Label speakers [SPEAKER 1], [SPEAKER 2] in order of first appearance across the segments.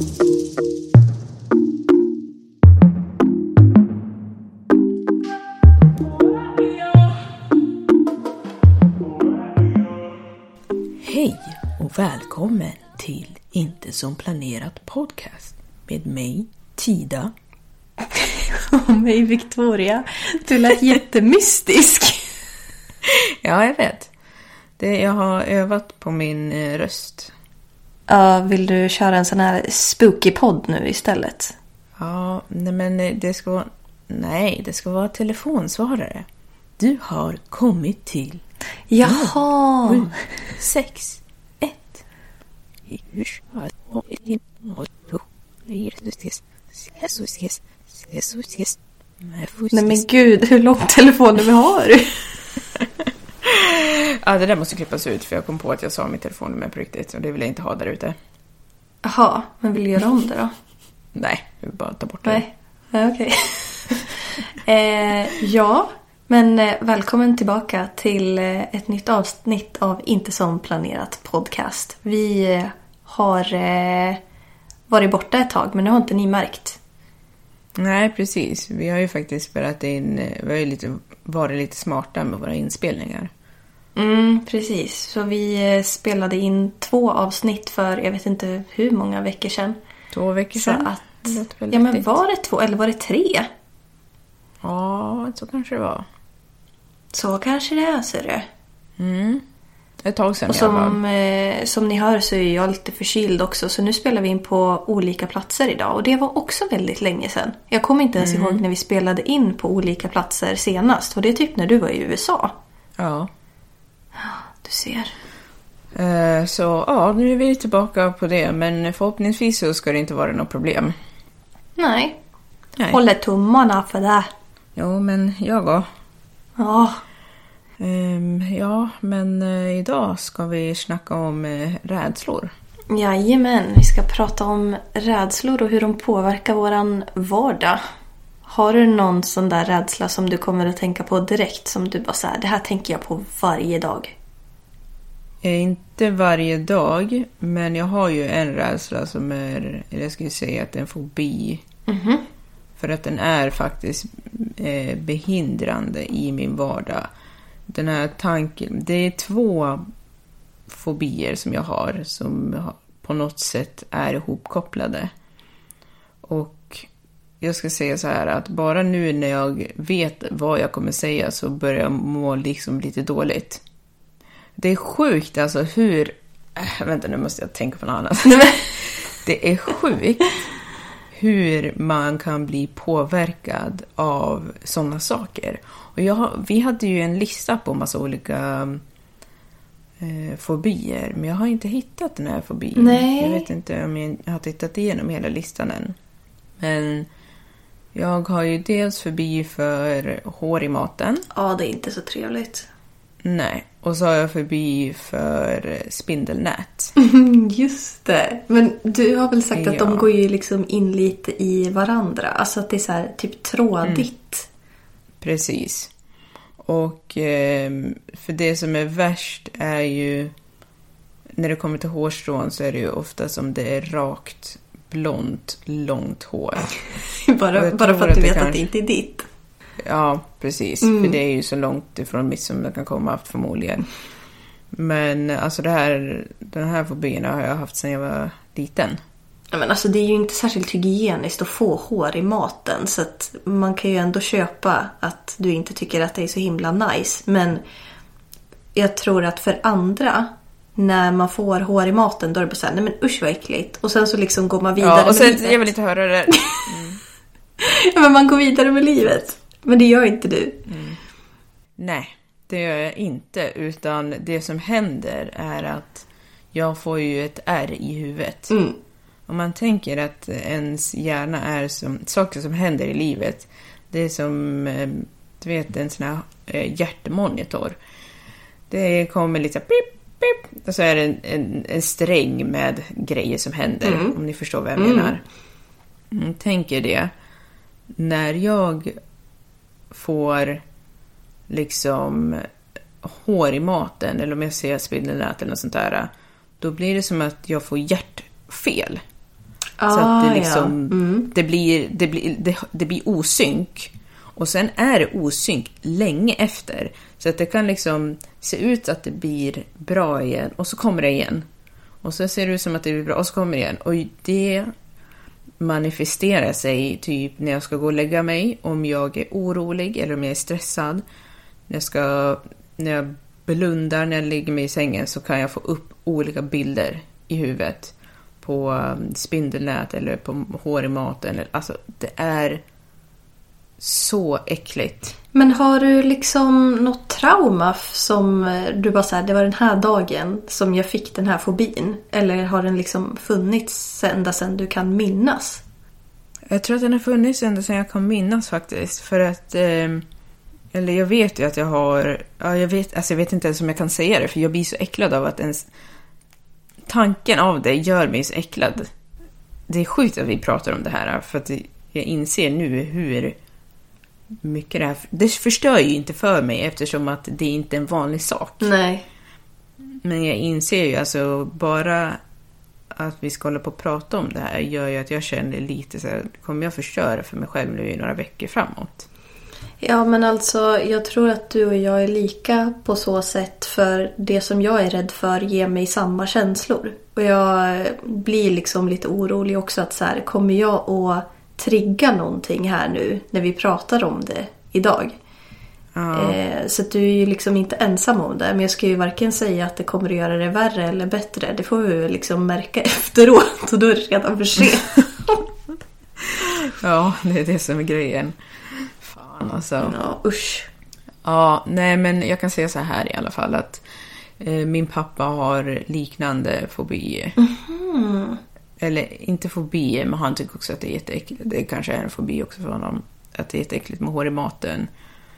[SPEAKER 1] Hej och välkommen till Inte som planerat podcast med mig, Tida.
[SPEAKER 2] Och mig, Victoria. Du lät jättemystisk.
[SPEAKER 1] Ja, jag vet. Det, jag har övat på min eh, röst.
[SPEAKER 2] Ja, vill du köra en sån här spooky podd nu istället?
[SPEAKER 1] Ja, nej, men eh, det ska vara... Nej, det ska vara telefonsvarare. Du har kommit till
[SPEAKER 2] Jaha!
[SPEAKER 1] sju, sex, ett.
[SPEAKER 2] Nej men gud, hur lång telefonnummer har du?
[SPEAKER 1] Ja, det där måste klippas ut för jag kom på att jag sa mitt telefonnummer på riktigt och det vill jag inte ha där ute.
[SPEAKER 2] Jaha, men vill du göra om det då?
[SPEAKER 1] Nej, jag vill bara ta bort det.
[SPEAKER 2] Nej, okej. eh, ja, men eh, välkommen tillbaka till eh, ett nytt avsnitt av Inte som planerat podcast. Vi eh, har varit borta ett tag, men nu har inte ni märkt.
[SPEAKER 1] Nej, precis. Vi har ju faktiskt spelat in, eh, vi har ju lite, varit lite smarta med våra inspelningar.
[SPEAKER 2] Mm, precis. Så vi eh, spelade in två avsnitt för jag vet inte hur många veckor sedan.
[SPEAKER 1] Två veckor
[SPEAKER 2] Så
[SPEAKER 1] sedan.
[SPEAKER 2] att...
[SPEAKER 1] Lät väl
[SPEAKER 2] Ja, men
[SPEAKER 1] riktigt.
[SPEAKER 2] var det två eller var det tre?
[SPEAKER 1] Ja, så kanske det var.
[SPEAKER 2] Så kanske det är, ser du.
[SPEAKER 1] Mm. Ett tag sedan
[SPEAKER 2] Och som, eh, som ni hör så är jag lite förkyld också så nu spelar vi in på olika platser idag och det var också väldigt länge sedan. Jag kommer inte ens ihåg när vi spelade in på olika platser senast och det är typ när du var i USA.
[SPEAKER 1] Ja.
[SPEAKER 2] Du ser.
[SPEAKER 1] Eh, Så ja, nu är vi tillbaka på det. Men förhoppningsvis så ska det inte vara något problem.
[SPEAKER 2] Nej.
[SPEAKER 1] Nej.
[SPEAKER 2] Håller tummarna för det.
[SPEAKER 1] Jo, men jag då?
[SPEAKER 2] Ja.
[SPEAKER 1] Ehm, ja, men eh, idag ska vi snacka om eh, rädslor.
[SPEAKER 2] Jajamän, vi ska prata om rädslor och hur de påverkar våran vardag. Har du någon sån där rädsla som du kommer att tänka på direkt? Som du bara säger, det här tänker jag på varje dag.
[SPEAKER 1] Eh, Inte varje dag, men jag har ju en rädsla som är, eller jag skulle säga att det är en fobi. För att den är faktiskt eh, behindrande i min vardag. Den här tanken, det är två fobier som jag har som på något sätt är ihopkopplade. Och jag ska säga så här att bara nu när jag vet vad jag kommer säga så börjar jag må liksom lite dåligt. Det är sjukt alltså hur... Äh, vänta, nu måste jag tänka på något annat. det är sjukt hur man kan bli påverkad av sådana saker. Och jag, vi hade ju en lista på massa olika eh, fobier, men jag har inte hittat den här fobin.
[SPEAKER 2] Nej.
[SPEAKER 1] Jag vet inte om jag har tittat igenom hela listan än. Men jag har ju dels fobi för hår i maten.
[SPEAKER 2] Ja, det är inte så trevligt.
[SPEAKER 1] Nej. Och så har jag fobi för spindelnät.
[SPEAKER 2] Just det. Men du har väl sagt att de
[SPEAKER 1] Ja.
[SPEAKER 2] går ju liksom in lite i varandra. Alltså att det är så här typ trådigt.
[SPEAKER 1] Precis. Och ehm, för det som är värst är ju när det kommer till hårstrån så är det ju ofta som det är rakt, blont, långt hår.
[SPEAKER 2] Bara bara för att
[SPEAKER 1] att
[SPEAKER 2] du vet att
[SPEAKER 1] kanske-
[SPEAKER 2] det inte är ditt.
[SPEAKER 1] Ja, precis.
[SPEAKER 2] Mm.
[SPEAKER 1] För det är ju så långt ifrån mitt som det kan komma förmodligen. Men alltså det här, den här fobin har jag haft sedan jag var liten.
[SPEAKER 2] Ja, men alltså det är ju inte särskilt hygieniskt att få hår i maten. Så att man kan ju ändå köpa att du inte tycker att det är så himla nice. Men jag tror att för andra, när man får hår i maten, då är det bara såhär, nej men usch vad äckligt. Och sen så liksom går man vidare
[SPEAKER 1] Ja, och sen,
[SPEAKER 2] med livet.
[SPEAKER 1] jag vill inte höra det.
[SPEAKER 2] Ja, men man går vidare med livet. Men det gör inte du.
[SPEAKER 1] Nej, det gör jag inte. Utan det som händer är att jag får ju ett ärr i huvudet.
[SPEAKER 2] Mm.
[SPEAKER 1] Om man tänker att ens hjärna är som saker som händer i livet. Det är som, eh, du vet, en sån här eh, hjärtmonitor. Det kommer lite pip, pip, och så är det en, en, en sträng med grejer som händer,
[SPEAKER 2] Mm.
[SPEAKER 1] om ni förstår vad jag menar. Mm, tänk er det. När jag får liksom hår i maten eller om jag ser spindelnät eller något sånt där. Då blir det som att jag får hjärtfel. så att
[SPEAKER 2] Ah,
[SPEAKER 1] det
[SPEAKER 2] ja.
[SPEAKER 1] liksom,
[SPEAKER 2] Mm.
[SPEAKER 1] det, blir, det, blir, det, det blir osynk. Och sen är det osynk länge efter. Så att det kan liksom se ut att det blir bra igen och så kommer det igen. Och så ser det ut som att det blir bra och så kommer det igen. Och det manifesterar sig typ när jag ska gå och lägga mig, om jag är orolig eller om jag är stressad. När jag, ska, när jag blundar när jag lägger mig i sängen så kan jag få upp olika bilder i huvudet på um, spindelnät eller på hår i maten. Alltså, det är så äckligt.
[SPEAKER 2] Men har du liksom något trauma som eh, du bara såhär, det var den här dagen som jag fick den här fobin? Eller har den liksom funnits ända sedan du kan minnas?
[SPEAKER 1] Jag tror att den har funnits ända sedan jag kan minnas faktiskt. För att... ehm, eller jag vet ju att jag har... Ja, jag, vet, alltså jag vet inte ens om jag kan säga det, för jag blir så äcklad av att ens... Tanken av det gör mig så äcklad. Det är sjukt att vi pratar om det här, för att jag inser nu hur mycket det här... Det förstör ju inte för mig eftersom att det inte är en vanlig sak.
[SPEAKER 2] Nej.
[SPEAKER 1] Men jag inser ju alltså bara att vi ska hålla på och prata om det här gör ju att jag känner lite så här, kommer jag förstöra för mig själv nu i några veckor framåt?
[SPEAKER 2] Ja men alltså jag tror att du och jag är lika på så sätt för det som jag är rädd för ger mig samma känslor. Och jag blir liksom lite orolig också att så här, kommer jag att trigga någonting här nu när vi pratar om det idag?
[SPEAKER 1] Ja,
[SPEAKER 2] Eh, så du är ju liksom inte ensam om det. Men jag ska ju varken säga att det kommer att göra det värre eller bättre. Det får vi liksom märka efteråt och då är det redan för sent.
[SPEAKER 1] ja, det är det som är grejen. Fan alltså.
[SPEAKER 2] ja, usch.
[SPEAKER 1] Ja, nej men jag kan säga så här i alla fall att eh, min pappa har liknande fobier. Eller inte fobier, men han tycker också att det är jätteäckligt. Det kanske är en fobi också för honom. Att det är jätteäckligt med hår i maten.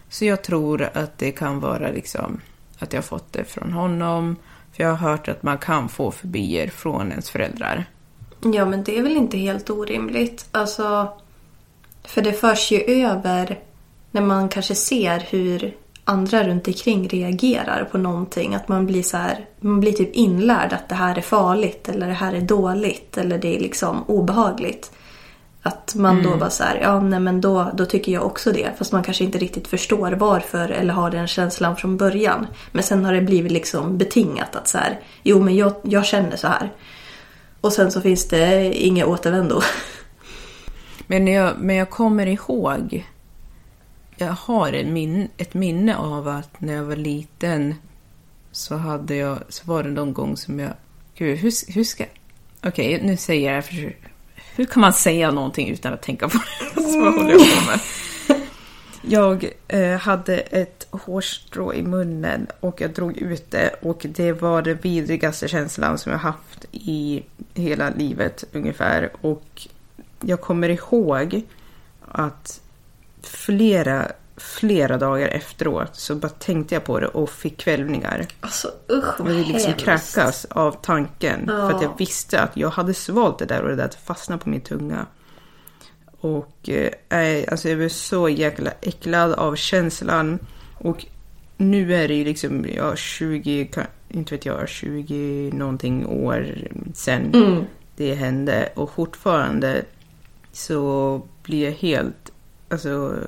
[SPEAKER 1] Så jag tror att det kan vara liksom att jag har fått det från honom. För jag har hört att man kan få fobier från ens föräldrar.
[SPEAKER 2] Ja, men det är väl inte helt orimligt. Alltså, för det förs ju över när man kanske ser hur andra runt omkring reagerar på någonting. Att man blir så här, man blir typ inlärd att det här är farligt eller det här är dåligt eller det är liksom obehagligt. Att man då bara så här, ja nej men då, då tycker jag också det. Fast man kanske inte riktigt förstår varför eller har den känslan från början. Men sen har det blivit liksom betingat att så här, jo men jag, jag känner så här. Och sen så finns det inga återvändo.
[SPEAKER 1] Men jag, men jag kommer ihåg, jag har en min, ett minne av att när jag var liten så hade jag, så var det någon gång som jag, gud hur, hur ska, okej nu säger jag det här för hur kan man säga någonting utan att tänka på det? Så vad håller jag på med? Mm. Jag eh, hade ett hårstrå i munnen och jag drog ut det och det var den vidrigaste känslan som jag haft i hela livet ungefär. Och jag kommer ihåg att flera flera dagar efteråt så bara tänkte jag på det och fick kvällningar.
[SPEAKER 2] Alltså usch
[SPEAKER 1] Jag
[SPEAKER 2] vad
[SPEAKER 1] ville liksom
[SPEAKER 2] hemskt.
[SPEAKER 1] kräkas av tanken.
[SPEAKER 2] Ja.
[SPEAKER 1] För att jag visste att jag hade svalt det där och det där fastnade på min tunga. Och eh, alltså jag blev så jäkla äcklad av känslan. Och nu är det ju liksom, ja 20, kan- inte vet jag, 20 någonting år sedan
[SPEAKER 2] Mm.
[SPEAKER 1] det hände. Och fortfarande så blir jag helt, alltså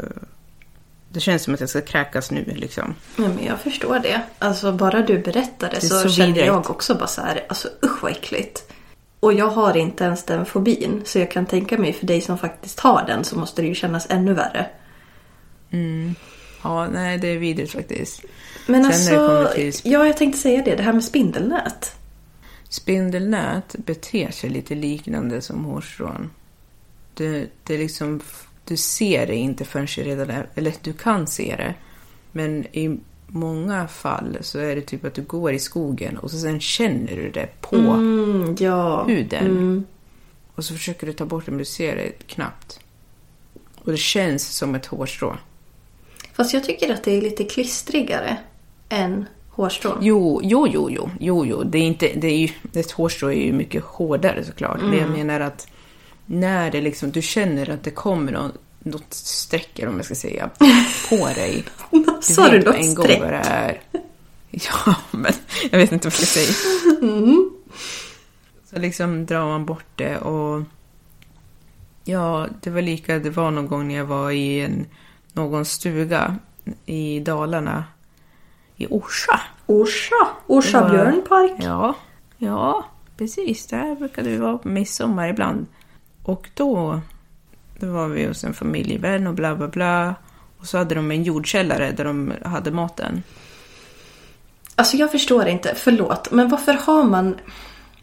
[SPEAKER 1] det känns som att jag ska kräkas nu liksom.
[SPEAKER 2] Ja, men jag förstår det. Alltså bara du berättade så,
[SPEAKER 1] så
[SPEAKER 2] känner
[SPEAKER 1] vidrigt.
[SPEAKER 2] jag också bara så här, alltså usch vad äckligt. Och jag har inte ens den fobin. Så jag kan tänka mig för dig som faktiskt har den så måste det ju kännas ännu värre.
[SPEAKER 1] Ja, nej det är vidrigt faktiskt.
[SPEAKER 2] Men
[SPEAKER 1] Sen
[SPEAKER 2] alltså, ja jag tänkte säga det, det här med spindelnät.
[SPEAKER 1] Spindelnät beter sig lite liknande som hårstrån. Det, det är liksom, du ser det inte förrän det redan är, eller du kan se det. Men i många fall så är det typ att du går i skogen och så sen känner du det på
[SPEAKER 2] Mm, ja.
[SPEAKER 1] huden.
[SPEAKER 2] Mm.
[SPEAKER 1] Och så försöker du ta bort det men du ser det knappt. Och det känns som ett hårstrå.
[SPEAKER 2] Fast jag tycker att det är lite klistrigare än hårstrån.
[SPEAKER 1] Jo, jo, jo, jo, jo, jo. Det är inte, det är ju, ett hårstrå är ju mycket hårdare såklart. Men jag menar att när det liksom, du känner att det kommer någon, något streck, eller om jag ska säga, på dig.
[SPEAKER 2] Sa du något
[SPEAKER 1] en gång
[SPEAKER 2] streck?
[SPEAKER 1] vad det är. Ja, men jag vet inte vad jag ska säga. Så liksom drar man bort det och... Ja, det var lika, det var någon gång när jag var i en, någon stuga i Dalarna. I Orsa.
[SPEAKER 2] Orsa. Orsa
[SPEAKER 1] var-
[SPEAKER 2] björnpark.
[SPEAKER 1] Ja, ja, precis. Där brukade vi vara på midsommar ibland. Och då, då var vi hos en familjevän och bla bla bla. Och så hade de en jordkällare där de hade maten.
[SPEAKER 2] Alltså jag förstår inte, förlåt. Men varför har man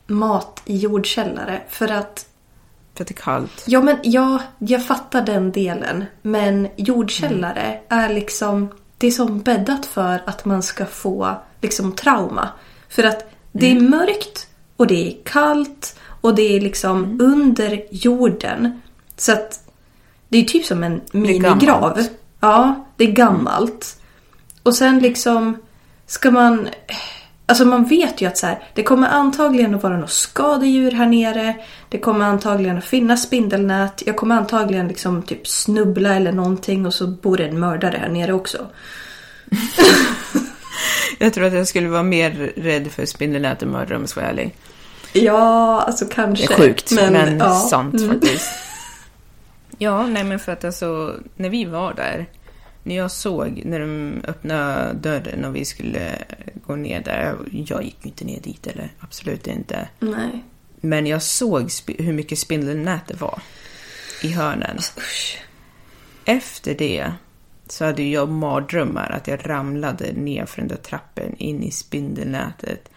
[SPEAKER 2] mat i jordkällare? För att
[SPEAKER 1] För att det är kallt.
[SPEAKER 2] Ja, men ja, jag fattar den delen. Men jordkällare är liksom... Det är som bäddat för att man ska få liksom trauma. För att det är mörkt och det är kallt och det är liksom under jorden. Så att det är typ som en minigrav. Ja, det är gammalt. Och sen liksom ska man... Alltså man vet ju att så här, det kommer antagligen att vara något skadedjur här nere. Det kommer antagligen att finnas spindelnät. Jag kommer antagligen liksom typ snubbla eller någonting och så bor det en mördare här nere också.
[SPEAKER 1] Jag tror att jag skulle vara mer rädd för spindelnät än mördare om jag ska vara ärlig.
[SPEAKER 2] Ja, alltså
[SPEAKER 1] Det
[SPEAKER 2] kanske.
[SPEAKER 1] är sjukt, men,
[SPEAKER 2] ja.
[SPEAKER 1] sant
[SPEAKER 2] Mm.
[SPEAKER 1] faktiskt. Ja, nej men för att alltså, när vi var där, när jag såg när de öppnade dörren och vi skulle gå ner där, jag gick ju inte ner dit eller absolut inte.
[SPEAKER 2] Nej.
[SPEAKER 1] Men jag såg hur mycket spindelnät det var i hörnen.
[SPEAKER 2] Usch.
[SPEAKER 1] Efter det så hade jag mardrömmar att jag ramlade ner för den där trappen in i spindelnätet.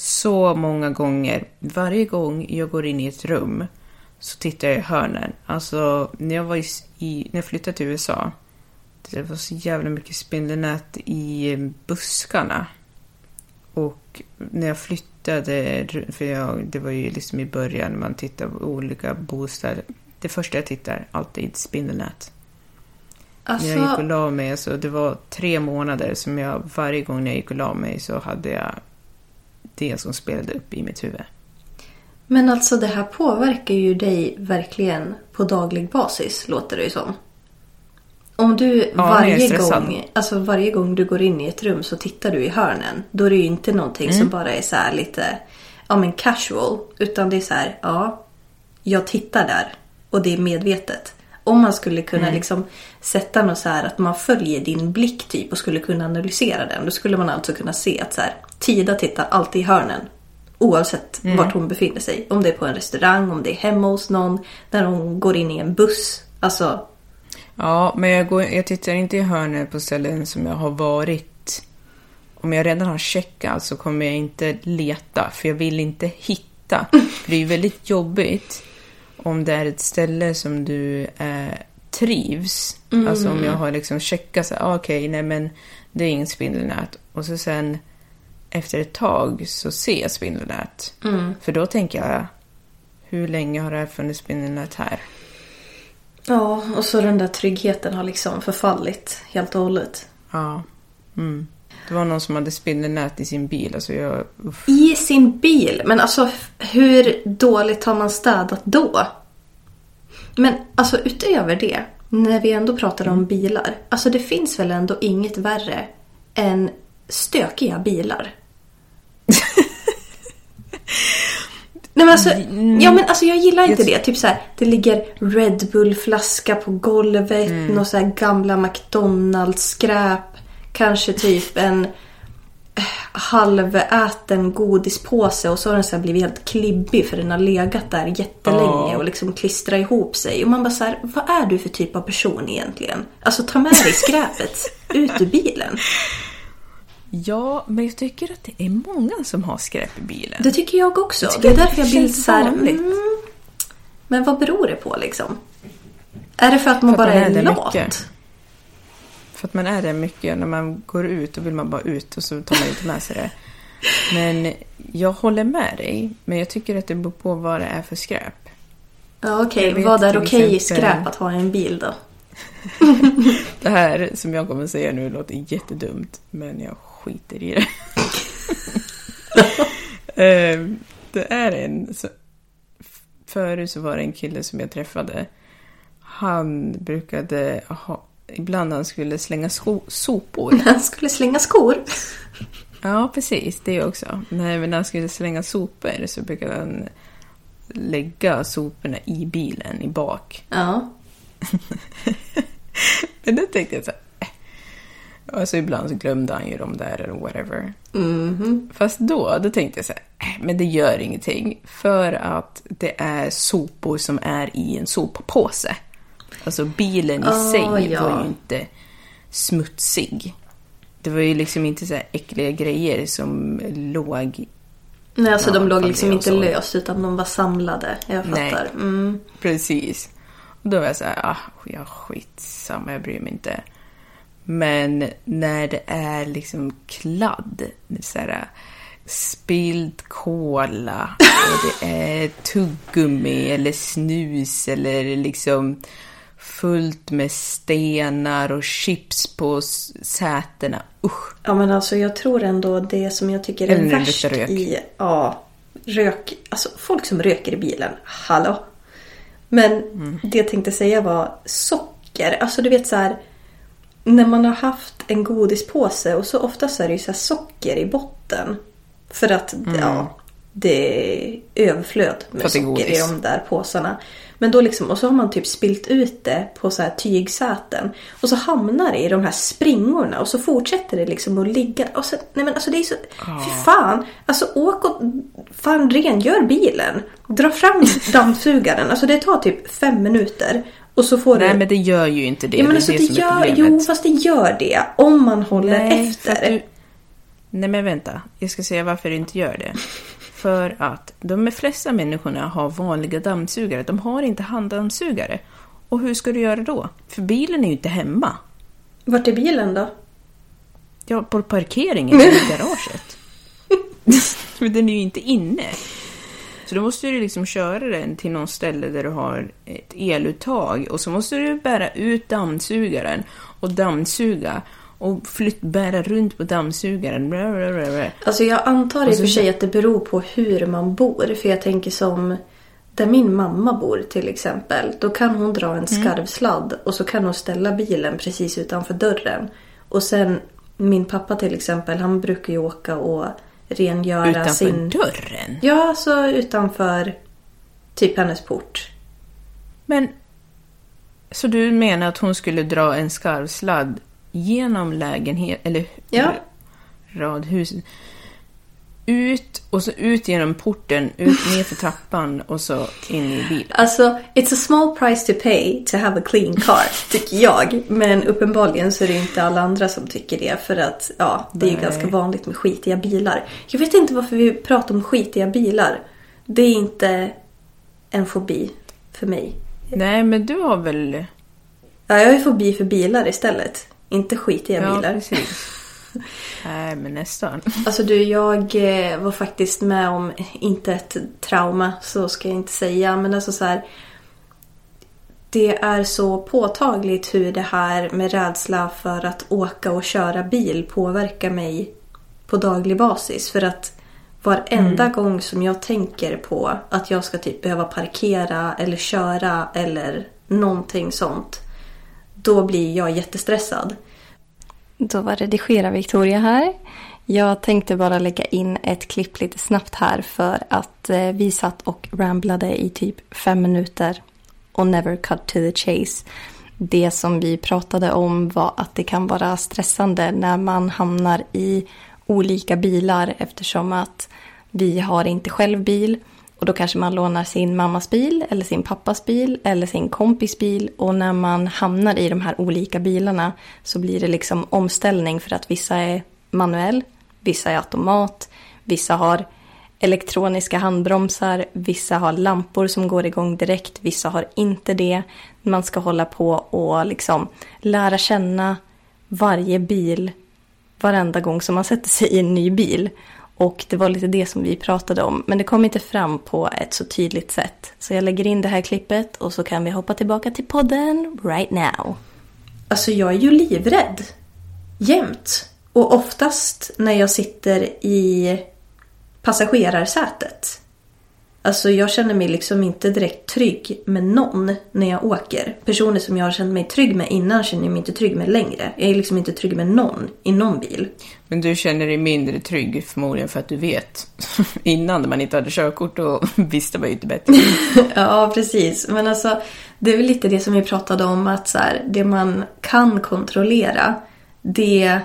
[SPEAKER 1] Så många gånger. Varje gång jag går in i ett rum så tittar jag i hörnen. Alltså, när jag, var i, i, när jag flyttade till USA det var så jävla mycket spindelnät i buskarna. Och när jag flyttade, för jag, det var ju liksom i början man tittar på olika bostäder. Det första jag tittar, alltid spindelnät.
[SPEAKER 2] Alltså,
[SPEAKER 1] När jag gick och la mig, så det var tre månader som jag varje gång när jag gick och la mig så hade jag det som spelade upp i mitt huvud.
[SPEAKER 2] men alltså det här påverkar ju dig verkligen på daglig basis, låter det ju som. Om du
[SPEAKER 1] är
[SPEAKER 2] varje gång, alltså varje gång du går in i ett rum så tittar du i hörnen. Då är det ju inte någonting
[SPEAKER 1] Mm.
[SPEAKER 2] som bara är så här lite, ja men casual. Utan det är så här, ja, jag tittar där. Och det är medvetet. Om man skulle kunna
[SPEAKER 1] Mm.
[SPEAKER 2] liksom sätta något så här att man följer din blick typ och skulle kunna analysera den. Då skulle man alltså kunna se att så här, Tida tittar alltid i hörnen. Oavsett
[SPEAKER 1] Mm.
[SPEAKER 2] vart hon befinner sig. Om det är på en restaurang, om det är hemma hos någon, när hon går in i en buss. Alltså,
[SPEAKER 1] Ja, men jag, går, jag tittar inte i hörnen på ställen som jag har varit. Om jag redan har checkat så kommer jag inte leta, för jag vill inte hitta. För det är ju väldigt jobbigt om det är ett ställe som du eh, trivs. Alltså om jag har liksom checkat så här, ah, okej, nej men det är inget spindelnät. Och så sen efter ett tag så ser jag spindelnät. För då tänker jag, hur länge har det här funnits spindelnät här?
[SPEAKER 2] Ja, och så den där tryggheten har liksom förfallit helt och hållet.
[SPEAKER 1] Ja. Mm. Det var någon som hade spindelnät i sin bil. Alltså jag, uff.
[SPEAKER 2] I sin bil? Men alltså hur dåligt har man städat då? Men alltså utöver det, när vi ändå pratar om bilar. Alltså det finns väl ändå inget värre än stökiga bilar. Nej men alltså, ja men alltså jag gillar inte det. Typ så här, det ligger Red Bull-flaska på golvet, mm. några så här gamla McDonalds-skräp. Kanske typ en eh, halväten godispåse och så har den så blivit helt klibbig för den har legat där jättelänge och liksom klistrat ihop sig. Och man bara så här, vad är du för typ av person egentligen? Alltså ta med dig skräpet ut ur bilen.
[SPEAKER 1] Ja, men jag tycker att det är många som har skräp i bilen.
[SPEAKER 2] Det tycker jag också.
[SPEAKER 1] Jag
[SPEAKER 2] det är därför jag blir så här, mm, Men vad beror det på liksom? Är det för att man
[SPEAKER 1] För att
[SPEAKER 2] bara
[SPEAKER 1] man
[SPEAKER 2] är,
[SPEAKER 1] är
[SPEAKER 2] lat?
[SPEAKER 1] mycket. För att man är det mycket. När man går ut då vill man bara ut och så tar man inte med sig det. Men jag håller med dig. Men jag tycker att det beror på vad det är för skräp.
[SPEAKER 2] Ja, okej.
[SPEAKER 1] vet
[SPEAKER 2] Vad är okej i
[SPEAKER 1] exempel-
[SPEAKER 2] skräp att ha i en bil då?
[SPEAKER 1] Det här som jag kommer säga nu låter jättedumt. Men jag skiter i det. Eh, det är en... Så, förut så var det en kille som jag träffade. Han brukade ha... Ibland han skulle slänga sko, sopor.
[SPEAKER 2] Han skulle slänga skor.
[SPEAKER 1] Ja, precis. Det också. Nej, men när han skulle slänga sopor så brukade han lägga soporna i bilen i bak.
[SPEAKER 2] Ja.
[SPEAKER 1] Men då tänkte jag så här... Alltså ibland så glömde han ju dem där eller whatever.
[SPEAKER 2] Mhm.
[SPEAKER 1] Fast då, då tänkte jag så här, eh, men det gör ingenting. För att det är sopor som är i en soppåse. Alltså bilen i
[SPEAKER 2] Ah,
[SPEAKER 1] sig
[SPEAKER 2] ja.
[SPEAKER 1] var ju inte smutsig. Det var ju liksom inte så här äckliga grejer som låg
[SPEAKER 2] Nej, alltså
[SPEAKER 1] Ja,
[SPEAKER 2] de låg liksom inte löst utan de var samlade. Jag
[SPEAKER 1] Nej.
[SPEAKER 2] fattar. Mm.
[SPEAKER 1] Precis. Och då var jag så här, ah, ja skitsamma, jag bryr mig inte. Men när det är liksom kladd, så här, spilld kola och det är tuggummi eller snus eller liksom fullt med stenar och chips på sätena. Usch!
[SPEAKER 2] Ja men alltså jag tror ändå det som jag tycker är
[SPEAKER 1] det
[SPEAKER 2] värst
[SPEAKER 1] rök.
[SPEAKER 2] i... Ja, rök. Alltså folk som röker i bilen. Hallå? Men
[SPEAKER 1] Mm.
[SPEAKER 2] det jag tänkte säga var socker. Alltså du vet så här. När man har haft en godispåse och så ofta så är det ju så här socker i botten. För att ja, det är överflöd
[SPEAKER 1] Mm.
[SPEAKER 2] Med
[SPEAKER 1] är
[SPEAKER 2] socker i de där påsarna. Men då liksom, och så har man typ spilt ut det på så här tygsäten. Och så hamnar det i de här springorna och så fortsätter det liksom att ligga. Och så, nej men alltså det är så, fy fan. Alltså åk och fan rengör bilen. Dra fram dammsugaren. Alltså det tar typ fem minuter. Och så får
[SPEAKER 1] Nej
[SPEAKER 2] du...
[SPEAKER 1] men det gör ju inte det.
[SPEAKER 2] ja, men
[SPEAKER 1] det
[SPEAKER 2] alltså
[SPEAKER 1] det
[SPEAKER 2] det gör, jo fast det gör det. Om man håller
[SPEAKER 1] Nej,
[SPEAKER 2] efter.
[SPEAKER 1] du... Nej men vänta, jag ska säga varför det inte gör det. För att de flesta människorna har vanliga dammsugare, de har inte handdammsugare. Och hur ska du göra då? För bilen är ju inte hemma.
[SPEAKER 2] Vart är bilen då?
[SPEAKER 1] Ja, på parkeringen i garaget. Men den är ju inte inne. Så då måste du liksom köra den till någon ställe där du har ett eluttag och så måste du bära ut dammsugaren och dammsuga och flytt, bära runt på dammsugaren. Bla, bla, bla, bla.
[SPEAKER 2] Alltså jag antar i och för sig att det beror på hur man bor. För jag tänker som där min mamma bor till exempel. Då kan hon dra en skarvsladd och så kan hon ställa bilen precis utanför dörren. Och sen min pappa till exempel, han brukar ju åka och rengöra
[SPEAKER 1] Utanför
[SPEAKER 2] sin...
[SPEAKER 1] dörren.
[SPEAKER 2] Ja, så utanför typ hennes port.
[SPEAKER 1] Men, så du menar att hon skulle dra en skarvsladd genom lägenhet, eller
[SPEAKER 2] Ja.
[SPEAKER 1] radhuset, ut och så ut genom porten, ut ner för trappan och så in i bilen.
[SPEAKER 2] Alltså, it's a small price to pay to have a clean car, tycker jag. Men uppenbarligen så är det inte alla andra som tycker det. För att, ja, det är ju
[SPEAKER 1] Nej.
[SPEAKER 2] ganska vanligt med skitiga bilar. Jag vet inte varför vi pratar om skitiga bilar. Det är inte en fobi för mig.
[SPEAKER 1] Nej, men du har väl...
[SPEAKER 2] Ja, jag har ju fobi för bilar istället. Inte skitiga
[SPEAKER 1] Ja,
[SPEAKER 2] bilar.
[SPEAKER 1] precis. Nej, men nästan.
[SPEAKER 2] Alltså du, jag eh, var faktiskt med om, inte ett trauma, så ska jag inte säga, men alltså så här. det är så påtagligt hur det här med rädsla för att åka och köra bil påverkar mig på daglig basis. För att varenda mm. gång som jag tänker på att jag ska typ behöva parkera eller köra eller någonting sånt. Då blir jag jättestressad.
[SPEAKER 3] Då var redigera Victoria här. Jag tänkte bara lägga in ett klipp lite snabbt här för att eh, vi satt och ramblade i typ fem minuter och never cut to the chase. Det som vi pratade om var att det kan vara stressande när man hamnar i olika bilar eftersom att vi har inte själv bil och då kanske man lånar sin mammas bil eller sin pappas bil eller sin kompis bil och när man hamnar i de här olika bilarna så blir det liksom omställning för att vissa är manuell, vissa är automat, vissa har elektroniska handbromsar, vissa har lampor som går igång direkt, vissa har inte det. Man ska hålla på och liksom lära känna varje bil varenda gång som man sätter sig i en ny bil. Och det var lite det som vi pratade om, men det kom inte fram på ett så tydligt sätt. Så jag lägger in det här klippet och så kan vi hoppa tillbaka till podden right now.
[SPEAKER 2] Alltså jag är ju livrädd. Jämt. Och oftast när jag sitter i passagerarsätet. Alltså jag känner mig liksom inte direkt trygg med någon när jag åker. Personer som jag har känt mig trygg med innan känner jag mig inte trygg med längre. Jag är liksom inte trygg med någon i någon bil.
[SPEAKER 1] Men du känner dig mindre trygg förmodligen för att du vet. innan när man inte hade körkort då visste man ju inte bättre.
[SPEAKER 2] ja, precis. Men alltså det är väl lite det som vi pratade om att så här, det man kan kontrollera det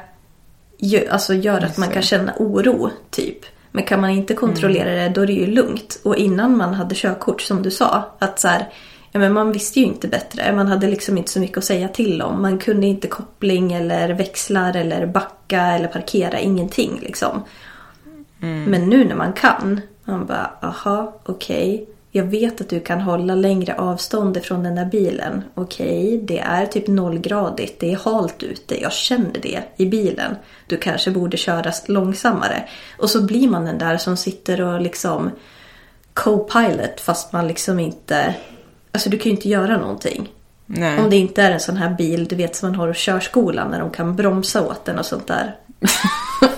[SPEAKER 2] gör, alltså gör att man kan känna oro, typ. Men kan man inte kontrollera mm. det då är det ju lugnt. Och innan man hade körkort som du sa. Att så här, ja, men man visste ju inte bättre. Man hade liksom inte så mycket att säga till om. Man kunde inte koppling eller växlar eller backa eller parkera. Ingenting liksom. Mm. Men nu när man kan. Man bara, aha, okej. Okay. Jag vet att du kan hålla längre avstånd ifrån den där bilen. Okej, okay, det är typ nollgradigt. Det är halt ute. Jag känner det i bilen. Du kanske borde köra långsammare. Och så blir man den där som sitter och liksom co-pilot fast man liksom inte... Alltså du kan ju inte göra någonting. Nej. Om det inte är en sån här bil du vet som man har i körskolan när de kan bromsa åt den och sånt där.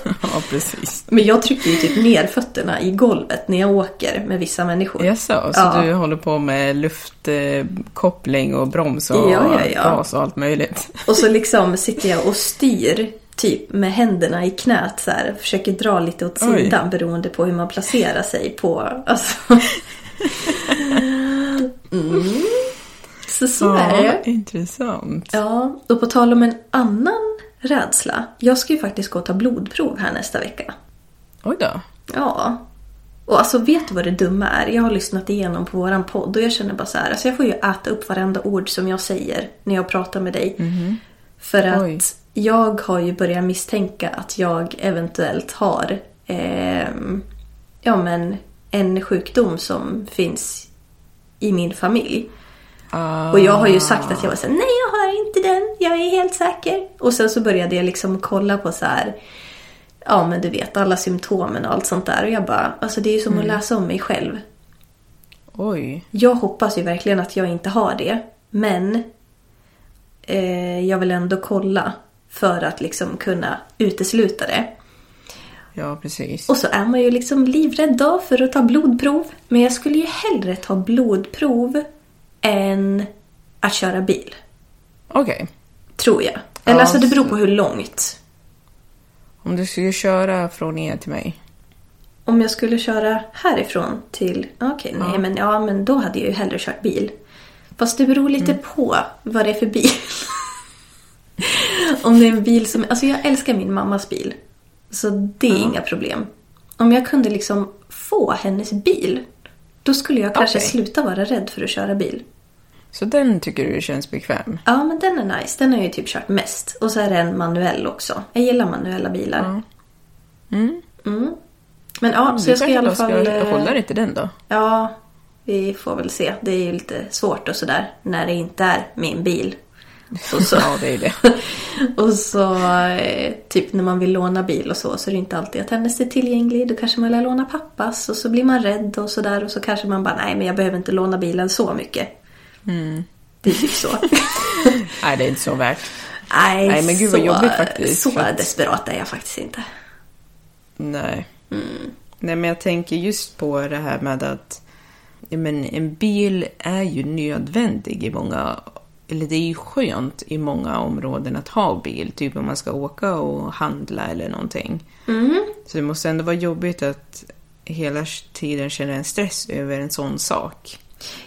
[SPEAKER 1] precis.
[SPEAKER 2] Men jag trycker ju typ ner fötterna i golvet när jag åker med vissa människor.
[SPEAKER 1] Jaså, så ja. du håller på med luftkoppling och broms och ja, ja, ja. gas och allt möjligt?
[SPEAKER 2] Och så liksom sitter jag och styr typ med händerna i knät så här, försöker dra lite åt sidan Oj. beroende på hur man placerar sig på. Alltså. Mm. Så så ja, är det.
[SPEAKER 1] Intressant.
[SPEAKER 2] Ja, och på tal om en annan rädsla. Jag ska ju faktiskt gå och ta blodprov här nästa vecka.
[SPEAKER 1] Oj då.
[SPEAKER 2] Ja. Och alltså vet du vad det dumma är? Jag har lyssnat igenom på våran podd och jag känner bara så här. Alltså jag får ju äta upp varenda ord som jag säger när jag pratar med dig. Mm -hmm. För att Oj. jag har ju börjat misstänka att jag eventuellt har eh, ja, men en sjukdom som finns i min familj. Ah. Och jag har ju sagt att jag var såhär, nej jag har inte den, jag är helt säker. Och sen så började jag liksom kolla på så här, ja men du vet alla symptomen och allt sånt där. Och jag bara, alltså det är ju som mm. att läsa om mig själv.
[SPEAKER 1] Oj.
[SPEAKER 2] Jag hoppas ju verkligen att jag inte har det. Men eh, jag vill ändå kolla för att liksom kunna utesluta det.
[SPEAKER 1] Ja, precis.
[SPEAKER 2] Och så är man ju liksom livrädd då för att ta blodprov. Men jag skulle ju hellre ta blodprov än att köra bil.
[SPEAKER 1] Okej.
[SPEAKER 2] Tror jag. Eller ja, alltså det beror på hur långt.
[SPEAKER 1] Om du skulle köra från er till mig?
[SPEAKER 2] Om jag skulle köra härifrån till... Okej, nej men ja men då hade jag ju hellre kört bil. Fast det beror lite mm. på vad det är för bil. Om det är en bil som... Alltså jag älskar min mammas bil. Så det är inga problem. Om jag kunde liksom få hennes bil då skulle jag kanske okay. sluta vara rädd för att köra bil.
[SPEAKER 1] Så den tycker du känns bekväm?
[SPEAKER 2] Ja, men den är nice. Den har jag ju typ kört mest. Och så är det en manuell också. Jag gillar manuella bilar.
[SPEAKER 1] Mm.
[SPEAKER 2] Mm. Men ja, så jag ska i alla fall... Ska,
[SPEAKER 1] eh, håller inte den då?
[SPEAKER 2] Ja, vi får väl se. Det är ju lite svårt och sådär när det inte är min bil.
[SPEAKER 1] Och så, ja, det är det.
[SPEAKER 2] och så eh, typ när man vill låna bil och så så är det inte alltid att hennes är tillgänglig. Då kanske man vill låna pappas och så blir man rädd och sådär och så kanske man bara nej men jag behöver inte låna bilen så mycket.
[SPEAKER 1] Mm.
[SPEAKER 2] Det är typ så.
[SPEAKER 1] Nej, det är inte så värt.
[SPEAKER 2] Nej,
[SPEAKER 1] Nej, men gud vad
[SPEAKER 2] så,
[SPEAKER 1] jobbigt faktiskt,
[SPEAKER 2] Så
[SPEAKER 1] att-
[SPEAKER 2] desperat är jag faktiskt inte.
[SPEAKER 1] Nej.
[SPEAKER 2] Mm.
[SPEAKER 1] Nej, men jag tänker just på det här med att men en bil är ju nödvändig i många... Eller det är ju skönt i många områden att ha bil. Typ om man ska åka och handla eller någonting.
[SPEAKER 2] Mm.
[SPEAKER 1] Så det måste ändå vara jobbigt att hela tiden känna en stress över en sån sak.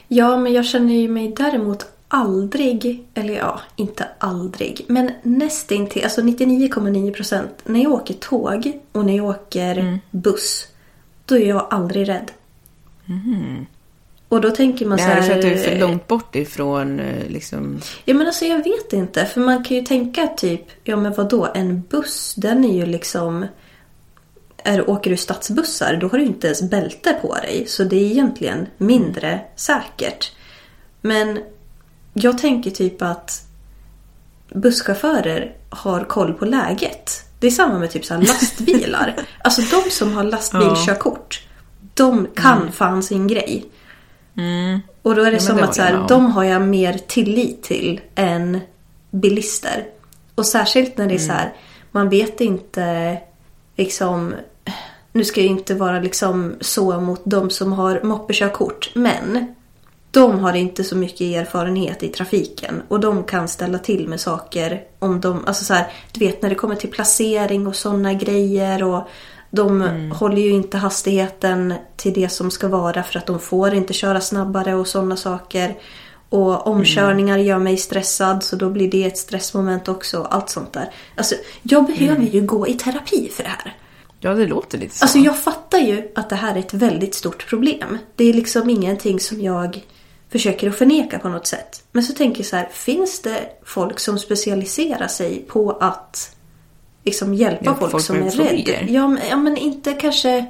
[SPEAKER 2] Ja, men jag känner ju mig däremot aldrig, eller ja, inte aldrig, men nästintill, alltså 99,9 procent. När jag åker tåg och när jag åker
[SPEAKER 1] Mm.
[SPEAKER 2] buss, då är jag aldrig rädd. Och då tänker man
[SPEAKER 1] Det
[SPEAKER 2] så
[SPEAKER 1] här
[SPEAKER 2] här...
[SPEAKER 1] är för att du är för långt bort ifrån eh, liksom...
[SPEAKER 2] Ja men alltså jag vet inte. För man kan ju tänka typ, ja men vad då en buss den är ju liksom... Är, åker du stadsbussar då har du inte ens bälte på dig. Så det är egentligen mindre säkert. Men jag tänker typ att busschaufförer har koll på läget. Det är samma med typ så här lastbilar. alltså de som har lastbilskörkort. De kan fan sin grej. Och då är det
[SPEAKER 1] men
[SPEAKER 2] som
[SPEAKER 1] det
[SPEAKER 2] att så här, de har jag mer tillit till än bilister. Och särskilt när det är så här, man vet inte liksom nu ska jag inte vara liksom så mot de som har moppekörkort, men de har inte så mycket erfarenhet i trafiken och de kan ställa till med saker om de, alltså så här, du vet när det kommer till placering och sådana grejer och de håller ju inte hastigheten till det som ska vara för att de får inte köra snabbare och sådana saker. Och omkörningar gör mig stressad så då blir det ett stressmoment också. Allt sånt där. Alltså, jag behöver ju gå i terapi för det här.
[SPEAKER 1] Ja, det låter lite så.
[SPEAKER 2] Alltså jag fattar ju att det här är ett väldigt stort problem. Det är liksom ingenting som jag försöker att förneka på något sätt. Men så tänker jag så här, finns det folk som specialiserar sig på att liksom hjälpa
[SPEAKER 1] Hjälpa
[SPEAKER 2] folk,
[SPEAKER 1] folk
[SPEAKER 2] som är rädda? Ja, men- ja, men inte kanske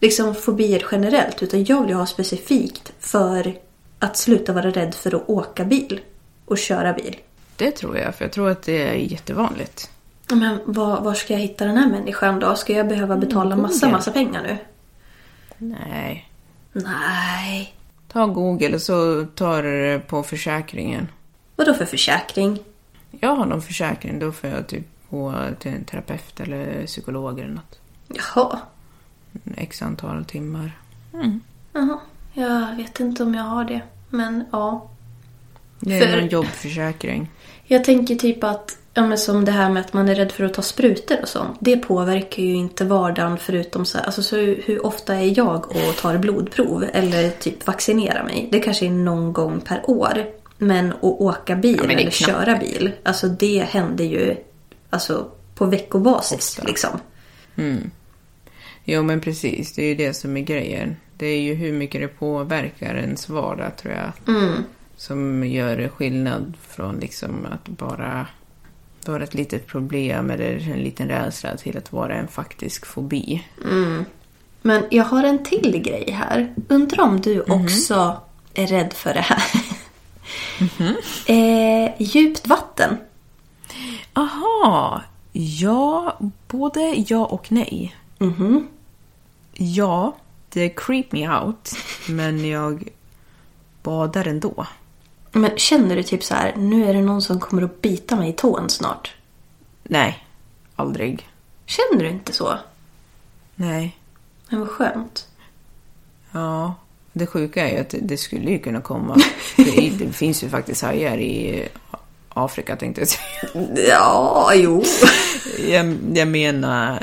[SPEAKER 2] liksom fobier generellt, utan jag vill ha specifikt för att sluta vara rädd för att åka bil och köra bil.
[SPEAKER 1] Det tror jag, för jag tror att det är jättevanligt.
[SPEAKER 2] Men var, var ska jag hitta den här människan då? Ska jag behöva betala massa,
[SPEAKER 1] Google.
[SPEAKER 2] massa pengar nu?
[SPEAKER 1] Nej.
[SPEAKER 2] Nej.
[SPEAKER 1] Ta Google och så tar du det på försäkringen.
[SPEAKER 2] Vad då för försäkring?
[SPEAKER 1] Jag har någon försäkring, då får jag typ gå till en terapeut eller psykolog eller något.
[SPEAKER 2] Jaha.
[SPEAKER 1] X antal timmar.
[SPEAKER 2] Jaha. Jag vet inte om jag har det. Men ja.
[SPEAKER 1] Det är
[SPEAKER 2] För-
[SPEAKER 1] en jobbförsäkring.
[SPEAKER 2] Jag tänker typ att, ja men som det här med att man är rädd för att ta sprutor och sånt. Det påverkar ju inte vardagen förutom så här, alltså så hur, ofta är jag och tar blodprov eller typ vaccinerar mig? Det kanske är någon gång per år. Men att åka bil
[SPEAKER 1] Ja,
[SPEAKER 2] eller
[SPEAKER 1] knappt.
[SPEAKER 2] köra bil, alltså det händer ju alltså på veckobasis
[SPEAKER 1] Ofta.
[SPEAKER 2] liksom.
[SPEAKER 1] Jo, men precis. Det är ju det som är grejen. Det är ju hur mycket det påverkar ens vardag, tror jag. Som gör skillnad från liksom att bara vara ett litet problem eller en liten rädsla till att vara en faktisk fobi.
[SPEAKER 2] Men jag har en till grej här. Undrar om du också är rädd för det här? eh, djupt vatten.
[SPEAKER 1] Aha! Ja, både ja och nej.
[SPEAKER 2] Mhm.
[SPEAKER 1] Ja, det creep me out, men jag badar ändå.
[SPEAKER 2] Men känner du typ så här, nu är det någon som kommer att bita mig i tån snart?
[SPEAKER 1] Nej, aldrig.
[SPEAKER 2] Känner du inte så?
[SPEAKER 1] Nej.
[SPEAKER 2] Men vad skönt.
[SPEAKER 1] Ja, det sjuka är ju att det- skulle ju kunna komma. Det, det finns ju faktiskt hajar i Afrika tänkte jag säga.
[SPEAKER 2] Ja, jo.
[SPEAKER 1] Jag, jag menar,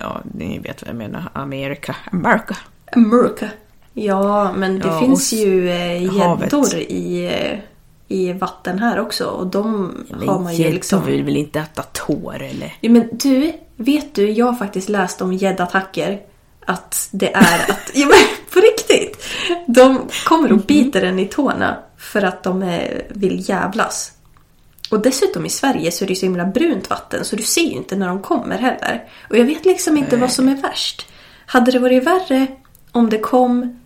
[SPEAKER 1] ja, ni vet vad jag menar, Amerika. Amerika.
[SPEAKER 2] America. Ja, men det
[SPEAKER 1] Ja,
[SPEAKER 2] finns ju eh, gäddor i, eh, i vatten här också. Och de har
[SPEAKER 1] Men
[SPEAKER 2] man ju liksom...
[SPEAKER 1] vill väl inte äta tår eller?
[SPEAKER 2] Ja, men du, vet du, jag har faktiskt läst om gäddattacker. Att det är att, ja men på riktigt! De kommer och biter en i tårna för att de eh, vill jävlas. Och dessutom i Sverige så är det så himla brunt vatten så du ser ju inte när de kommer heller. Och jag vet liksom inte vad som är värst. Hade det varit värre om det kom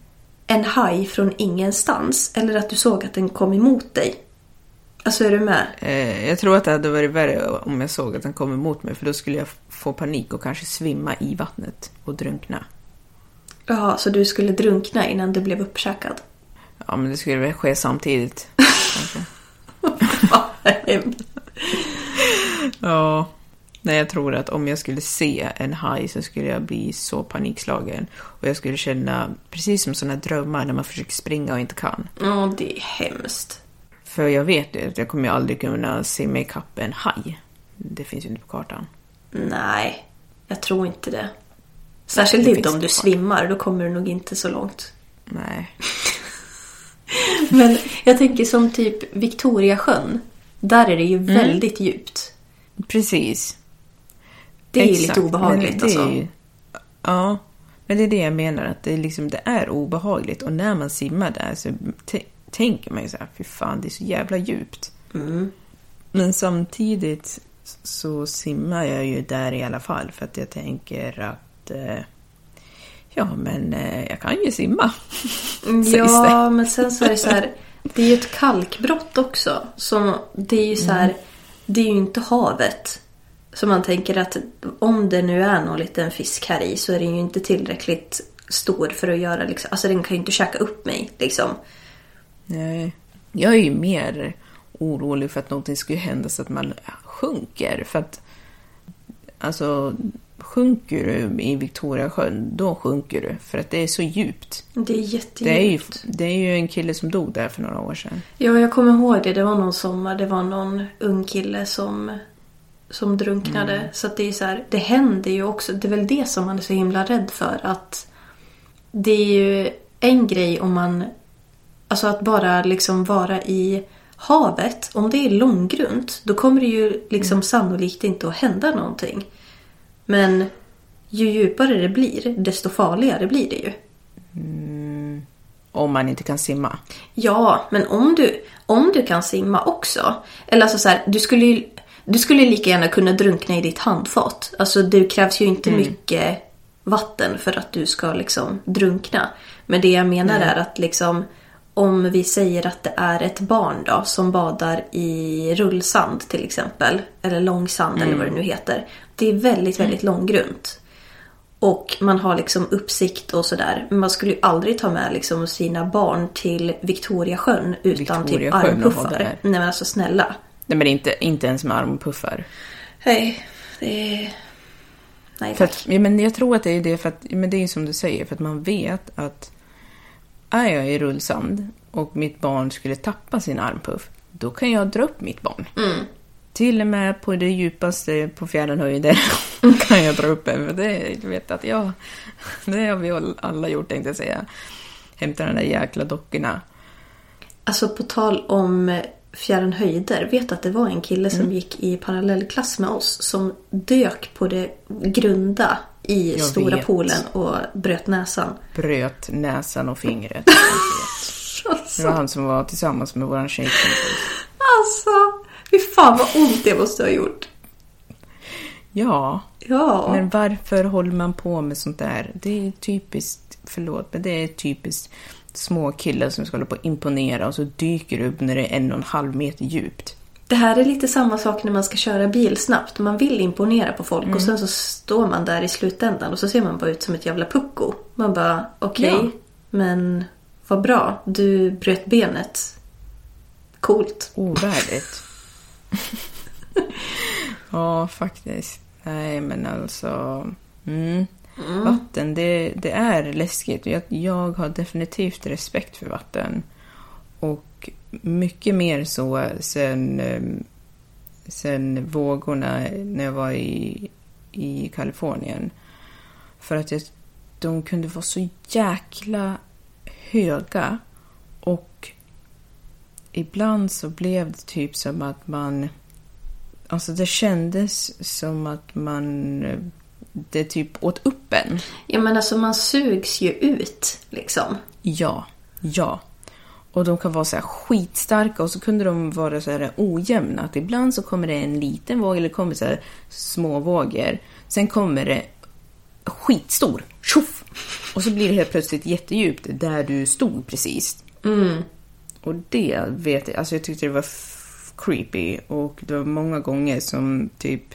[SPEAKER 2] en haj från ingenstans eller att du såg att den kom emot dig? Alltså är du med?
[SPEAKER 1] Eh, jag tror att det hade varit värre om jag såg att den kom emot mig för då skulle jag få panik och kanske svimma i vattnet och drunkna.
[SPEAKER 2] Ja, så du skulle drunkna innan du blev uppkäkad?
[SPEAKER 1] Ja, men det skulle väl ske samtidigt. Ja. Nej, jag tror att om jag skulle se en haj så skulle jag bli så panikslagen. Och jag skulle känna precis som sådana drömmar när man försöker springa och inte kan.
[SPEAKER 2] Ja, det är hemskt.
[SPEAKER 1] För jag vet ju att jag kommer aldrig kunna simma ikapp en haj. Det finns ju inte på kartan.
[SPEAKER 2] Nej, jag tror inte det. Särskilt
[SPEAKER 1] det
[SPEAKER 2] inte om du svimmar, då kommer du nog inte så långt.
[SPEAKER 1] Nej.
[SPEAKER 2] Men jag tänker som typ Victoriasjön. Där är det ju
[SPEAKER 1] Mm.
[SPEAKER 2] väldigt djupt.
[SPEAKER 1] Precis.
[SPEAKER 2] Det är ju lite obehagligt
[SPEAKER 1] men
[SPEAKER 2] alltså.
[SPEAKER 1] ju- Ja, men det är det jag menar. Att det, är liksom, det är obehagligt. Och när man simmar där så tänker man ju så här, fy fan, det är så jävla djupt.
[SPEAKER 2] Mm.
[SPEAKER 1] Men samtidigt så simmar jag ju där i alla fall. För att jag tänker att... Eh, ja, men eh, jag kan ju simma.
[SPEAKER 2] Ja, men sen så är det så här. Det är ju ett kalkbrott också. Som, det är ju så här. Det är ju inte havet. Så man tänker att om det nu är någon liten fisk här i så är den ju inte tillräckligt stor för att göra liksom. Alltså den kan ju inte käka upp mig liksom.
[SPEAKER 1] Nej. Jag är ju mer orolig för att någonting skulle hända så att man sjunker. För att, alltså, sjunker du i Victoriasjön, då sjunker du. För att det är så djupt.
[SPEAKER 2] Det är
[SPEAKER 1] Det är, ju,
[SPEAKER 2] jättedjupt.
[SPEAKER 1] det är ju en kille som dog där för några år sedan.
[SPEAKER 2] Ja, jag kommer ihåg det. Det var någon sommar. Det var någon ung kille som, som drunknade. Så att det är så här, det händer ju också. Det är väl det som man är så himla rädd för. Att det är ju en grej om man... Alltså att bara liksom vara i havet. Om det är långgrunt, då kommer det ju liksom sannolikt inte att hända någonting. Men ju djupare det blir, desto farligare blir det ju.
[SPEAKER 1] Om man inte kan simma.
[SPEAKER 2] Ja, men om du, om du kan simma också. Eller alltså så här, du skulle ju du skulle lika gärna kunna drunkna i ditt handfat. Alltså det krävs ju inte mycket vatten för att du ska liksom drunkna. Men det jag menar är att liksom om vi säger att det är ett barn då som badar i rullsand till exempel. Eller långsand eller vad det nu heter. Det är väldigt, väldigt långgrunt. Och man har liksom uppsikt och sådär. Men man skulle ju aldrig ta med liksom sina barn till Victoriasjön utan typ
[SPEAKER 1] och ha
[SPEAKER 2] armpuffar. Nej men alltså snälla.
[SPEAKER 1] Nej, men inte, inte ens med armpuffar.
[SPEAKER 2] Nej, det är... Nej tack.
[SPEAKER 1] att, ja, men jag tror att det är det, för att, men det är som du säger, för att man vet att är jag i rullsand och mitt barn skulle tappa sin armpuff, då kan jag dra upp mitt barn. Till och med på det djupaste på fjärdenhöjder kan jag dra upp en. För det vet att jag, det har vi all- alla gjort tänkte jag säga. Hämta de där jäkla dockorna.
[SPEAKER 2] Alltså på tal om eh, fjärran höjder. Vet att det var en kille
[SPEAKER 1] Mm.
[SPEAKER 2] som gick i parallellklass med oss som dök på det grunda i
[SPEAKER 1] Jag
[SPEAKER 2] stora
[SPEAKER 1] vet.
[SPEAKER 2] poolen och bröt näsan.
[SPEAKER 1] Bröt näsan och fingret. Det
[SPEAKER 2] Alltså,
[SPEAKER 1] var han som var tillsammans med våran tjejkompis.
[SPEAKER 2] alltså fy fan vad ont det måste ha gjort.
[SPEAKER 1] Ja,
[SPEAKER 2] Ja.
[SPEAKER 1] Men varför håller man på med sånt där? Det är typiskt, förlåt, men det är typiskt små killar som ska hålla på att imponera och så dyker du upp när det är en och en halv meter djupt.
[SPEAKER 2] Det här är lite samma sak när man ska köra bil snabbt. Man vill imponera på folk och sen så står man där i slutändan och så ser man bara ut som ett jävla pucko. Man bara, okej,
[SPEAKER 1] Ja.
[SPEAKER 2] men vad bra. Du bröt benet. Coolt.
[SPEAKER 1] Ovärdigt. ja, faktiskt. Nej, men alltså... Mm. Vatten, det, det är läskigt. Jag, jag har definitivt respekt för vatten. Och mycket mer så sen, eh, sen vågorna när jag var i, i Kalifornien. För att jag, de kunde vara så jäkla höga. Och ibland så blev det typ som att man... Alltså det kändes som att man... Det typ åt upp en.
[SPEAKER 2] Ja men alltså man sugs ju ut liksom.
[SPEAKER 1] Ja, ja. Och de kan vara så här skitstarka och så kunde de vara så här ojämna. Att ibland så kommer det en liten våg eller kommer så här små vågor. Sen kommer det skitstor. Tjoff! Och så blir det helt plötsligt jättedjupt där du stod precis. Och det vet jag, alltså jag tyckte det var creepy. Och det var många gånger som typ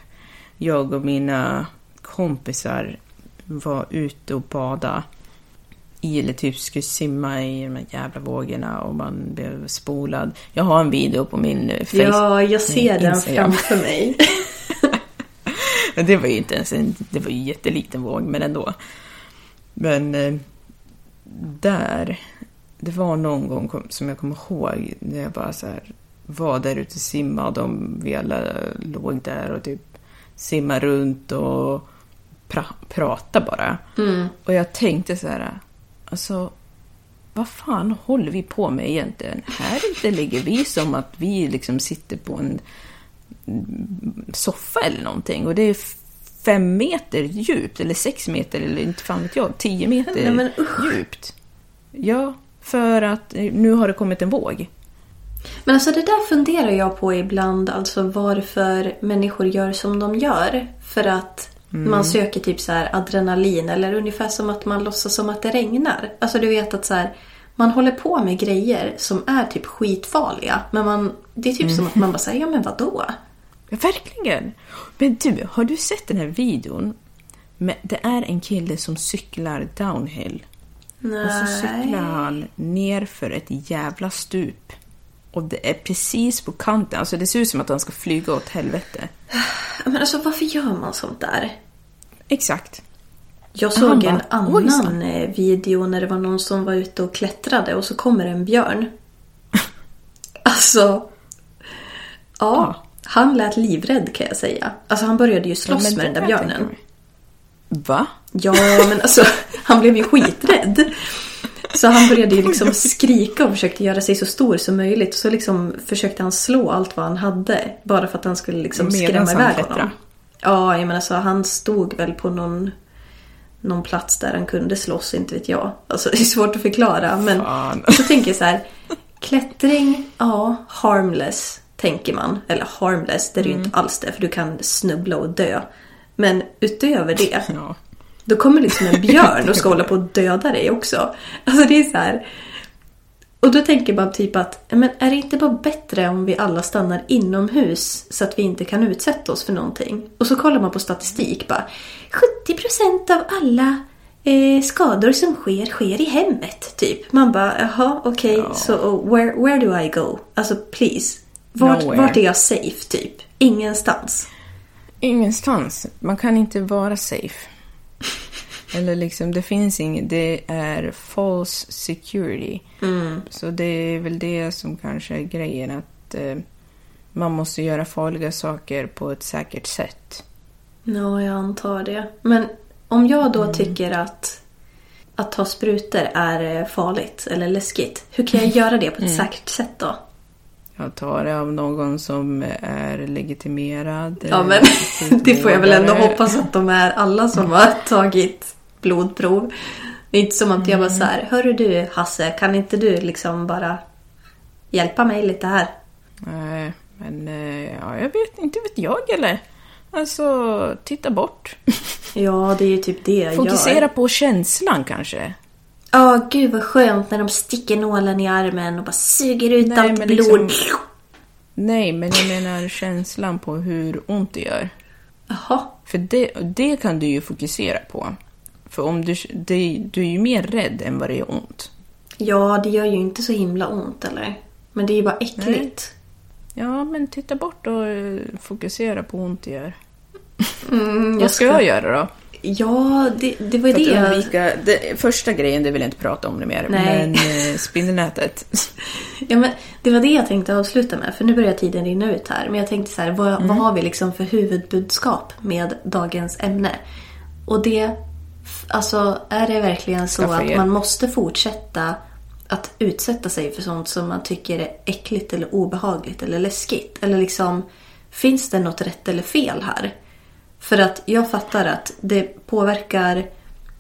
[SPEAKER 1] jag och mina kompisar var ute och bada i eller typ skulle simma i de här jävla vågorna och man blev spolad. Jag har en video på min eh, Facebook.
[SPEAKER 2] Ja, jag ser den framför mig.
[SPEAKER 1] Det var ju inte ens en, det var ju en jätteliten våg, men ändå. Men eh, där, det var någon gång som jag kommer ihåg när jag bara så här var där ute och simmade och de, vi alla låg där och typ simmade runt och pra, pratade bara.
[SPEAKER 2] Mm.
[SPEAKER 1] Och jag tänkte så här, alltså vad fan håller vi på med egentligen? Här inte ligger vi som att vi liksom sitter på en soffa eller någonting och det är fem meter djupt eller sex meter eller inte fan vet jag, tio meter
[SPEAKER 2] Nej, men
[SPEAKER 1] djupt. Ja, för att nu har det kommit en våg.
[SPEAKER 2] Men alltså det där funderar jag på ibland, alltså varför människor gör som de gör. För att man söker typ så här adrenalin eller ungefär som att man låtsas som att det regnar. Alltså du vet att så här, man håller på med grejer som är typ skitfarliga. Men man, det är typ som att man bara säger, ja men vadå?
[SPEAKER 1] Ja, verkligen. Men du, har du sett den här videon? Det är en kille som cyklar downhill. Och så cyklar han ner för ett jävla stup. Och det är precis på kanten. Alltså det ser ut som att han ska flyga åt helvete.
[SPEAKER 2] Men alltså varför gör man sånt där?
[SPEAKER 1] Exakt.
[SPEAKER 2] Jag såg en
[SPEAKER 1] bara, "Oj, så."
[SPEAKER 2] annan eh, video när det var någon som var ute och klättrade och så kommer en björn. Alltså... Ja, han lät livrädd kan jag säga. Alltså han började ju slåss
[SPEAKER 1] Ja,
[SPEAKER 2] med den där björnen.
[SPEAKER 1] Va?
[SPEAKER 2] Ja, men alltså han blev ju skiträdd. Så han började ju liksom skrika och försökte göra sig så stor som möjligt. Så liksom försökte han slå allt vad han hade. Bara för att han skulle liksom skrämma iväg honom. Ja, jag menar så han stod väl på någon, någon plats där han kunde slåss, inte vet jag. Alltså det är svårt att förklara. Men
[SPEAKER 1] Fan.
[SPEAKER 2] så tänker jag så här. Klättring, ja, harmless, tänker man. Eller harmless, det är det ju inte alls det. För du kan snubbla och dö. Men utöver det.
[SPEAKER 1] Ja.
[SPEAKER 2] Då kommer liksom en björn och ska hålla på att döda dig också. Alltså det är så här. Och då tänker man typ att, men är det inte bara bättre om vi alla stannar inomhus så att vi inte kan utsätta oss för någonting? Och så kollar man på statistik bara. 70% av alla eh, skador som sker, sker i hemmet. Typ. Man bara, jaha okej, så where, where do I go? Alltså please. Vart,
[SPEAKER 1] Nowhere.
[SPEAKER 2] vart är jag safe typ? Ingenstans.
[SPEAKER 1] Ingenstans. Man kan inte vara safe. Eller liksom, det finns inget. Det är false security. Så det är väl det som kanske är grejen. Att eh, man måste göra farliga saker på ett säkert sätt.
[SPEAKER 2] Ja, jag antar det. Men om jag då tycker att att ta sprutor är eh, farligt eller läskigt. Hur kan jag göra det på ett säkert sätt då?
[SPEAKER 1] Jag tar det av någon som är legitimerad.
[SPEAKER 2] Ja,
[SPEAKER 1] eh,
[SPEAKER 2] men det får jag väl ändå hoppas att de är alla som har tagit blodprov. Det är inte som att jag bara så här, hörru du Hasse, kan inte du liksom bara hjälpa mig lite här?
[SPEAKER 1] Nej, men eh, ja, jag vet inte, vet jag eller? Alltså, titta bort.
[SPEAKER 2] Ja, det är ju typ det jag
[SPEAKER 1] Fokusera
[SPEAKER 2] gör.
[SPEAKER 1] på känslan kanske.
[SPEAKER 2] Ja, gud vad skönt när de sticker nålen i armen och bara suger ut
[SPEAKER 1] Nej,
[SPEAKER 2] allt blod.
[SPEAKER 1] liksom- Nej, men jag menar känslan på hur ont det gör.
[SPEAKER 2] Jaha.
[SPEAKER 1] För det, det kan du ju fokusera på. För om du, det, du är ju mer rädd än vad det är ont.
[SPEAKER 2] Ja, det gör ju inte så himla ont eller? Men det är ju bara äckligt.
[SPEAKER 1] Ja, men titta bort och eh, fokusera på hur ont det gör.
[SPEAKER 2] Mm,
[SPEAKER 1] Vad ska jag göra då?
[SPEAKER 2] Ja, det, det var ju det
[SPEAKER 1] undvika, det, första grejen, det vill jag inte prata om det mer.
[SPEAKER 2] Nej.
[SPEAKER 1] Men eh, spindelnätet.
[SPEAKER 2] Ja, men det var det jag tänkte avsluta med, för nu börjar tiden rinna ut här. Men jag tänkte så här, vad,
[SPEAKER 1] Mm.
[SPEAKER 2] vad har vi liksom för huvudbudskap med dagens ämne? Och det, alltså är det verkligen så
[SPEAKER 1] Skaffa
[SPEAKER 2] att
[SPEAKER 1] er.
[SPEAKER 2] man måste fortsätta att utsätta sig för sånt som man tycker är äckligt eller obehagligt eller läskigt? Eller liksom, finns det något rätt eller fel här? För att jag fattar att det påverkar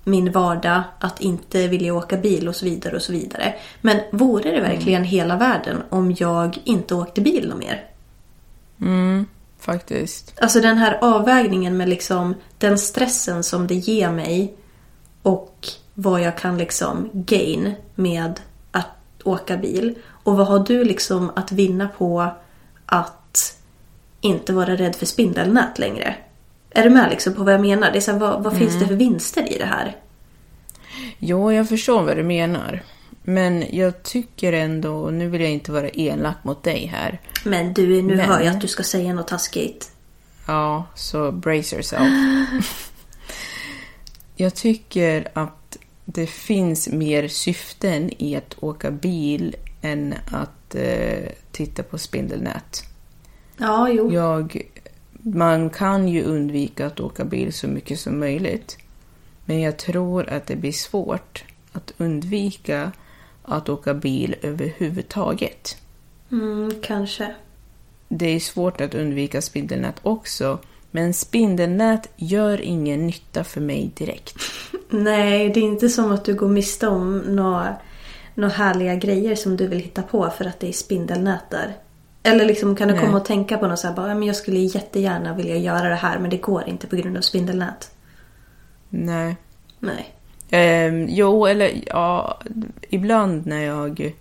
[SPEAKER 2] min vardag att inte vilja åka bil och så vidare och så vidare. Men vore det verkligen hela världen om jag inte åkte bil något mer?
[SPEAKER 1] Mm, faktiskt.
[SPEAKER 2] Alltså den här avvägningen med liksom den stressen som det ger mig och vad jag kan liksom gain med att åka bil. Och vad har du liksom att vinna på att inte vara rädd för spindelnät längre? Är du med liksom på vad jag menar? Det är så här, vad vad finns det för vinster i det här?
[SPEAKER 1] Jo, jag förstår vad du menar. Men jag tycker ändå, nu vill jag inte vara elak mot dig här.
[SPEAKER 2] Men du, nu
[SPEAKER 1] Men-
[SPEAKER 2] hör jag att du ska säga något taskigt.
[SPEAKER 1] Ja, så brace yourself. jag tycker att det finns mer syften i att åka bil än att eh, titta på spindelnät.
[SPEAKER 2] Ja, jo.
[SPEAKER 1] Jag, man kan ju undvika att åka bil så mycket som möjligt. Men jag tror att det blir svårt att undvika att åka bil överhuvudtaget.
[SPEAKER 2] Mm, kanske.
[SPEAKER 1] Det är svårt att undvika spindelnät också, men spindelnät gör ingen nytta för mig direkt.
[SPEAKER 2] Nej, det är inte som att du går miste om några, några härliga grejer som du vill hitta på för att det är spindelnät där. Eller liksom kan du komma och tänka på något så här, bara, "Ja, men jag skulle jättegärna vilja göra det här men det går inte på grund av spindelnät.
[SPEAKER 1] Nej.
[SPEAKER 2] Nej.
[SPEAKER 1] Ehm, jo, eller ja, ibland när jag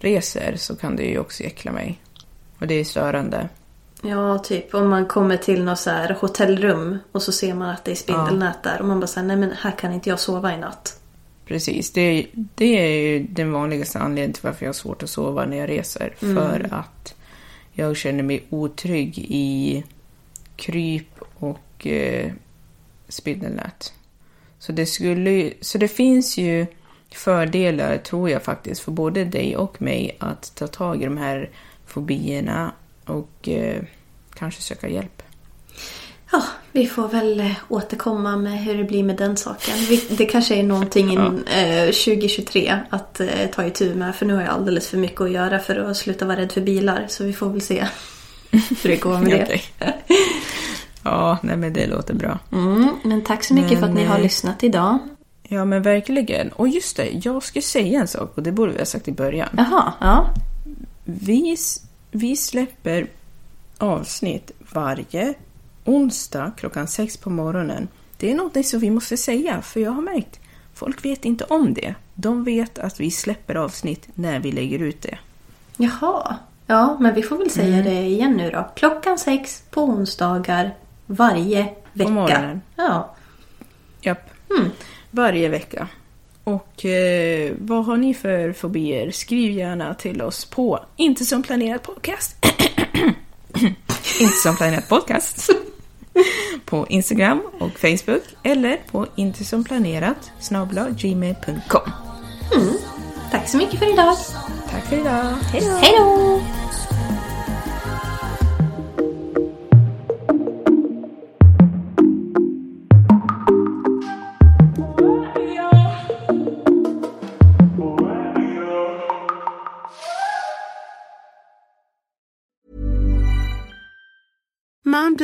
[SPEAKER 1] reser så kan det ju också äckla mig. Och det är störande.
[SPEAKER 2] Ja, typ om man kommer till något så här hotellrum och så ser man att det är spindelnät där och man bara säger nej men här kan inte jag sova i natt.
[SPEAKER 1] Precis, det, det är ju den vanligaste anledningen till varför jag har svårt att sova när jag reser. För att jag känner mig otrygg i kryp och eh, spindelnät. Så det, skulle, ju- så det finns ju fördelar, tror jag faktiskt, för både dig och mig att ta tag i de här fobierna och eh, kanske söka hjälp.
[SPEAKER 2] Ja, vi får väl eh, återkomma med hur det blir med den saken. Det kanske är någonting in, eh, 2023 att eh, ta itu med. För nu har jag alldeles för mycket att göra för att sluta vara rädd för bilar. Så vi får väl se hur det går med det.
[SPEAKER 1] Ja, nej men det låter bra.
[SPEAKER 2] Mm, men tack så mycket för att ni
[SPEAKER 1] Men,
[SPEAKER 2] har
[SPEAKER 1] eh,
[SPEAKER 2] lyssnat idag.
[SPEAKER 1] Ja, men verkligen. Och just det, jag ska säga en sak och det borde vi ha sagt i början.
[SPEAKER 2] Jaha, ja.
[SPEAKER 1] Vi, vi släpper avsnitt varje onsdag klockan sex på morgonen. Det är något som vi måste säga, för jag har märkt folk vet inte om det. De vet att vi släpper avsnitt när vi lägger ut det.
[SPEAKER 2] Jaha. Ja, men vi får väl säga
[SPEAKER 1] Mm.
[SPEAKER 2] det igen nu då. Klockan sex på onsdagar varje vecka.
[SPEAKER 1] morgonen.
[SPEAKER 2] Ja.
[SPEAKER 1] Japp.
[SPEAKER 2] Mm.
[SPEAKER 1] Varje vecka. Och eh, vad har ni för fobier? Skriv gärna till oss på Inte som planerat podcast. Inte som planerat podcast. på Instagram och Facebook eller på inte som planerat snabla gmail.com.
[SPEAKER 2] Tack så mycket för idag.
[SPEAKER 1] Tack för idag. Hej då!